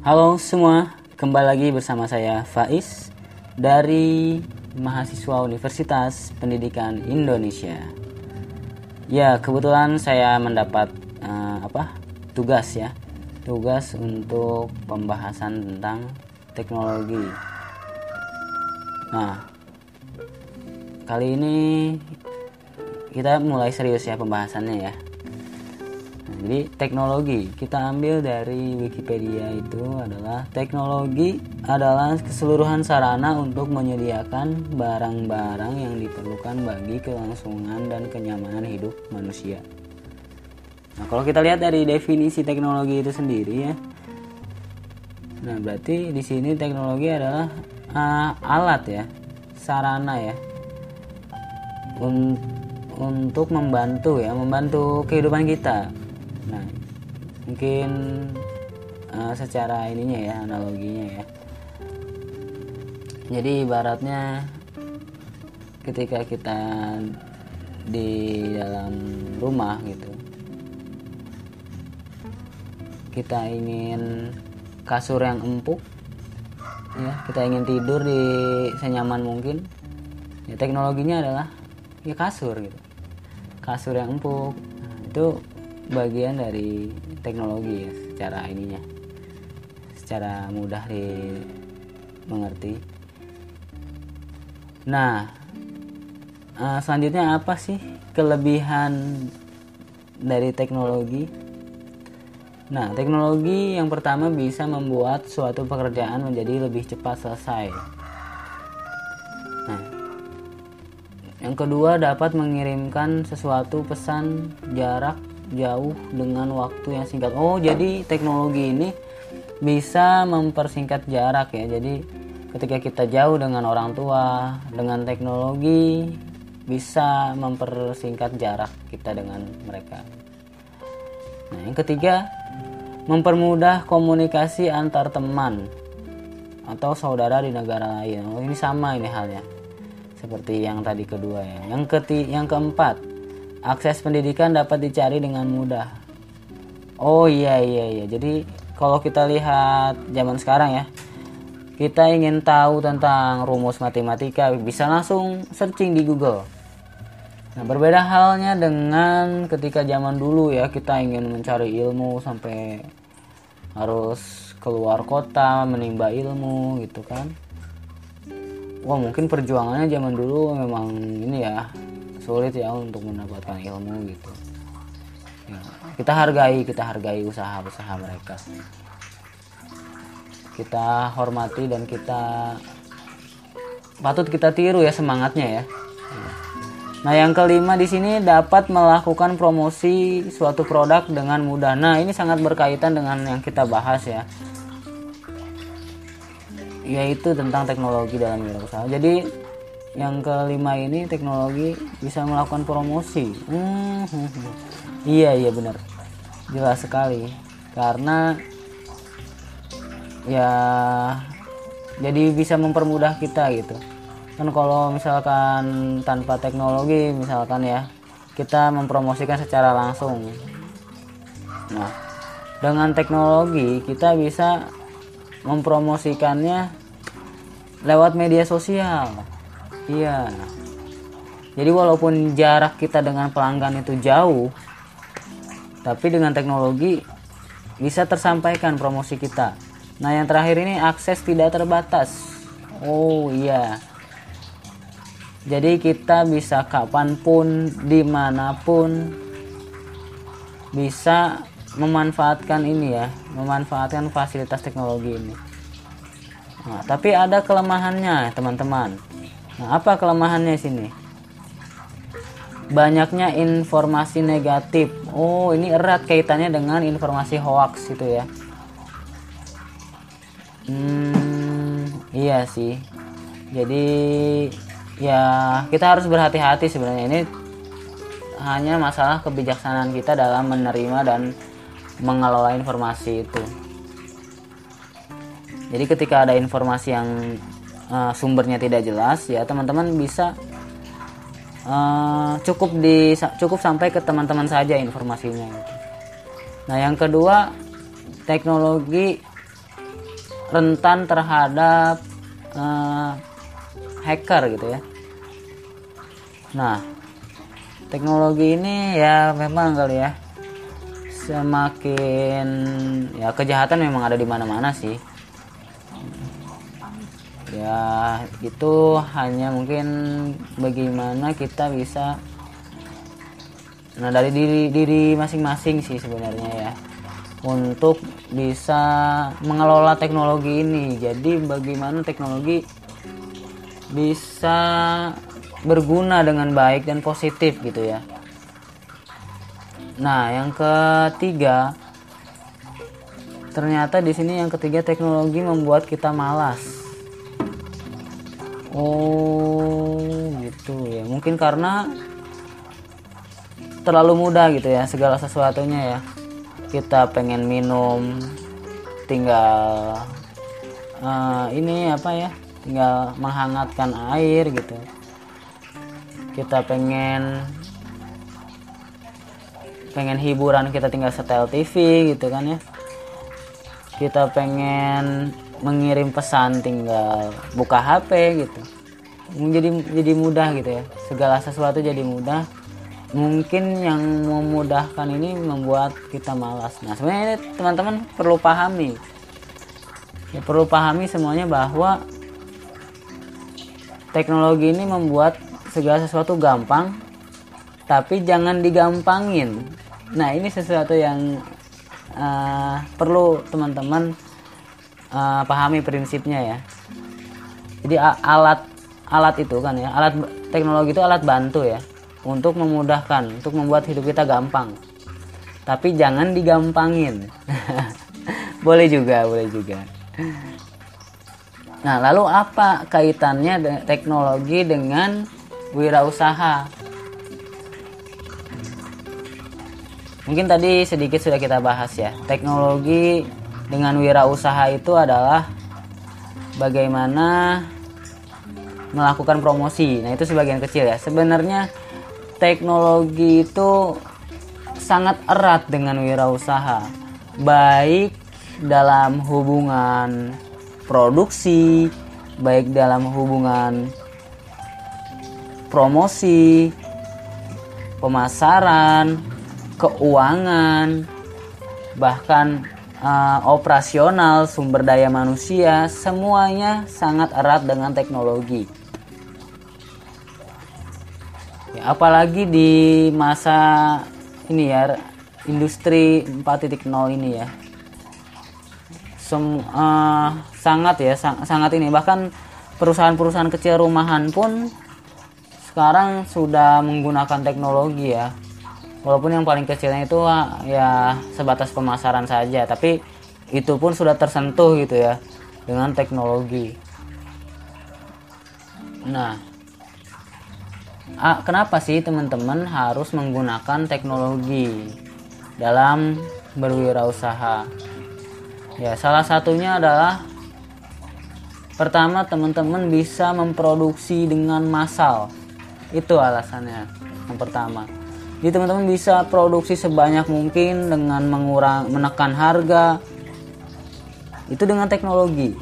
Halo semua, kembali lagi bersama saya Faiz dari mahasiswa Universitas Pendidikan Indonesia. Ya, kebetulan saya mendapat uh, apa? tugas ya. Tugas untuk pembahasan tentang teknologi. Nah, kali ini kita mulai serius ya pembahasannya ya jadi teknologi kita ambil dari Wikipedia itu adalah teknologi adalah keseluruhan sarana untuk menyediakan barang-barang yang diperlukan bagi kelangsungan dan kenyamanan hidup manusia. Nah, kalau kita lihat dari definisi teknologi itu sendiri ya. Nah, berarti di sini teknologi adalah uh, alat ya, sarana ya. Un untuk membantu ya, membantu kehidupan kita nah mungkin uh, secara ininya ya analoginya ya. Jadi ibaratnya ketika kita di dalam rumah gitu kita ingin kasur yang empuk ya kita ingin tidur di senyaman mungkin ya teknologinya adalah ya kasur gitu. Kasur yang empuk. Nah, itu bagian dari teknologi ya secara ininya. Secara mudah dimengerti. Nah uh, selanjutnya apa sih kelebihan dari teknologi? Nah teknologi yang pertama bisa membuat suatu pekerjaan menjadi lebih cepat selesai. Nah yang kedua dapat mengirimkan sesuatu pesan jarak jauh dengan waktu yang singkat. Oh, jadi teknologi ini bisa mempersingkat jarak ya. Jadi ketika kita jauh dengan orang tua, dengan teknologi bisa mempersingkat jarak kita dengan mereka. Nah, yang ketiga, mempermudah komunikasi antar teman atau saudara di negara lain. Oh, ini sama ini halnya. Seperti yang tadi kedua ya. Yang keti yang keempat, akses pendidikan dapat dicari dengan mudah. Oh iya iya iya. Jadi kalau kita lihat zaman sekarang ya, kita ingin tahu tentang rumus matematika bisa langsung searching di Google. Nah, berbeda halnya dengan ketika zaman dulu ya, kita ingin mencari ilmu sampai harus keluar kota menimba ilmu gitu kan. Wah, mungkin perjuangannya zaman dulu memang ini ya, sulit ya untuk mendapatkan ilmu gitu ya, kita hargai kita hargai usaha-usaha mereka kita hormati dan kita patut kita tiru ya semangatnya ya Nah, yang kelima di sini dapat melakukan promosi suatu produk dengan mudah. Nah, ini sangat berkaitan dengan yang kita bahas ya. Yaitu tentang teknologi dalam wirausaha. Jadi, yang kelima ini teknologi bisa melakukan promosi. Hmm, iya iya benar. Jelas sekali. Karena ya jadi bisa mempermudah kita gitu. Kan kalau misalkan tanpa teknologi misalkan ya kita mempromosikan secara langsung. Nah dengan teknologi kita bisa mempromosikannya lewat media sosial Iya. Jadi walaupun jarak kita dengan pelanggan itu jauh, tapi dengan teknologi bisa tersampaikan promosi kita. Nah yang terakhir ini akses tidak terbatas. Oh iya. Jadi kita bisa kapan pun, di mana pun bisa memanfaatkan ini ya, memanfaatkan fasilitas teknologi ini. Nah, tapi ada kelemahannya teman-teman Nah, apa kelemahannya sini? Banyaknya informasi negatif. Oh, ini erat kaitannya dengan informasi hoax itu ya. Hmm, iya sih. Jadi ya kita harus berhati-hati sebenarnya ini hanya masalah kebijaksanaan kita dalam menerima dan mengelola informasi itu. Jadi ketika ada informasi yang uh, sumbernya tidak jelas ya teman-teman bisa uh, cukup di cukup sampai ke teman-teman saja informasinya. Nah yang kedua teknologi rentan terhadap uh, hacker gitu ya. Nah teknologi ini ya memang kali ya semakin ya kejahatan memang ada di mana-mana sih ya itu hanya mungkin bagaimana kita bisa nah dari diri diri masing-masing sih sebenarnya ya. Untuk bisa mengelola teknologi ini. Jadi bagaimana teknologi bisa berguna dengan baik dan positif gitu ya. Nah yang ketiga ternyata di sini yang ketiga teknologi membuat kita malas oh gitu ya. Mungkin karena terlalu mudah gitu ya segala sesuatunya ya. Kita pengen minum tinggal uh, ini apa ya tinggal menghangatkan air gitu. Kita pengen pengen hiburan kita tinggal setel TV gitu kan ya. Kita pengen mengirim pesan tinggal buka HP gitu. Jadi jadi mudah gitu ya. Segala sesuatu jadi mudah. Mungkin yang memudahkan ini membuat kita malas. Nah sebenarnya teman-teman perlu pahami. Ya perlu pahami semuanya bahwa teknologi ini membuat segala sesuatu gampang tapi jangan digampangin. Nah ini sesuatu yang uh, perlu teman-teman uh, pahami prinsipnya ya. Jadi alat alat itu kan ya alat teknologi itu alat bantu ya untuk memudahkan untuk membuat hidup kita gampang. Tapi jangan digampangin. Boleh juga boleh juga. Nah lalu apa kaitannya teknologi dengan wirausaha? Mungkin tadi sedikit sudah kita bahas ya teknologi dengan wirausaha itu adalah bagaimana melakukan promosi. Nah, itu sebagian kecil ya. Sebenarnya teknologi itu sangat erat dengan wirausaha. Baik dalam hubungan produksi, baik dalam hubungan promosi, pemasaran, keuangan, bahkan uh, operasional, sumber daya manusia, semuanya sangat erat dengan teknologi. Ya, apalagi di masa ini ya industri 4.0 ini ya. Sem, uh, sangat ya sang, sangat ini bahkan perusahaan-perusahaan kecil rumahan pun sekarang sudah menggunakan teknologi ya walaupun yang paling kecilnya itu ya sebatas pemasaran saja tapi itu pun sudah tersentuh gitu ya dengan teknologi. Nah kenapa sih teman-teman harus menggunakan teknologi dalam berwirausaha? Ya salah satunya adalah pertama teman-teman bisa memproduksi dengan massal. Itu alasannya yang pertama jadi teman-teman bisa produksi sebanyak mungkin dengan mengurang menekan harga. Itu dengan teknologi.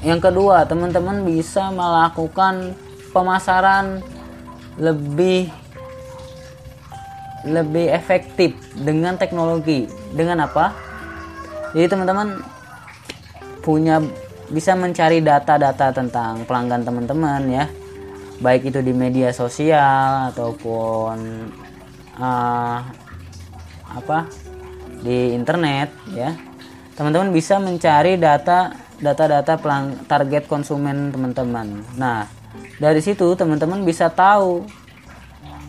Yang kedua, teman-teman bisa melakukan pemasaran lebih lebih efektif dengan teknologi. Dengan apa? Jadi teman-teman punya bisa mencari data-data tentang pelanggan teman-teman ya baik itu di media sosial ataupun uh, apa di internet ya. Teman-teman bisa mencari data data-data target konsumen teman-teman. Nah dari situ teman-teman bisa tahu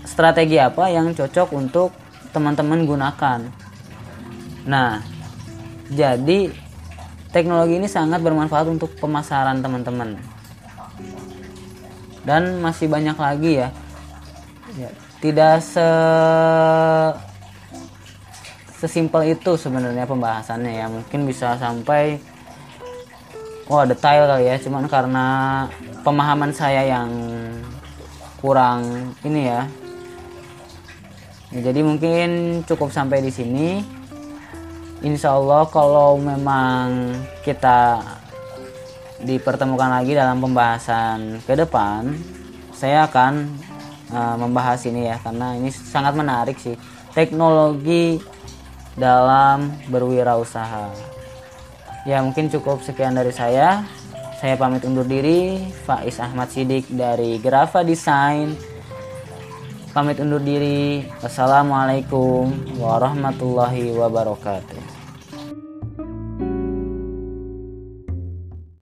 strategi apa yang cocok untuk teman-teman gunakan. Nah jadi teknologi ini sangat bermanfaat untuk pemasaran teman-teman dan masih banyak lagi ya, ya tidak se sesimpel itu sebenarnya pembahasannya ya. Mungkin bisa sampai wah detail kali ya. Cuman karena pemahaman saya yang kurang ini ya, ya jadi mungkin cukup sampai di sini. Insya Allah kalau memang kita dipertemukan lagi dalam pembahasan ke depan saya akan uh, membahas ini ya karena ini sangat menarik sih. Teknologi dalam berwirausaha. Ya mungkin cukup sekian dari saya. Saya pamit undur diri. Faiz Ahmad Sidik dari Grafa Design. Pamit undur diri. Assalamualaikum warahmatullahi wabarakatuh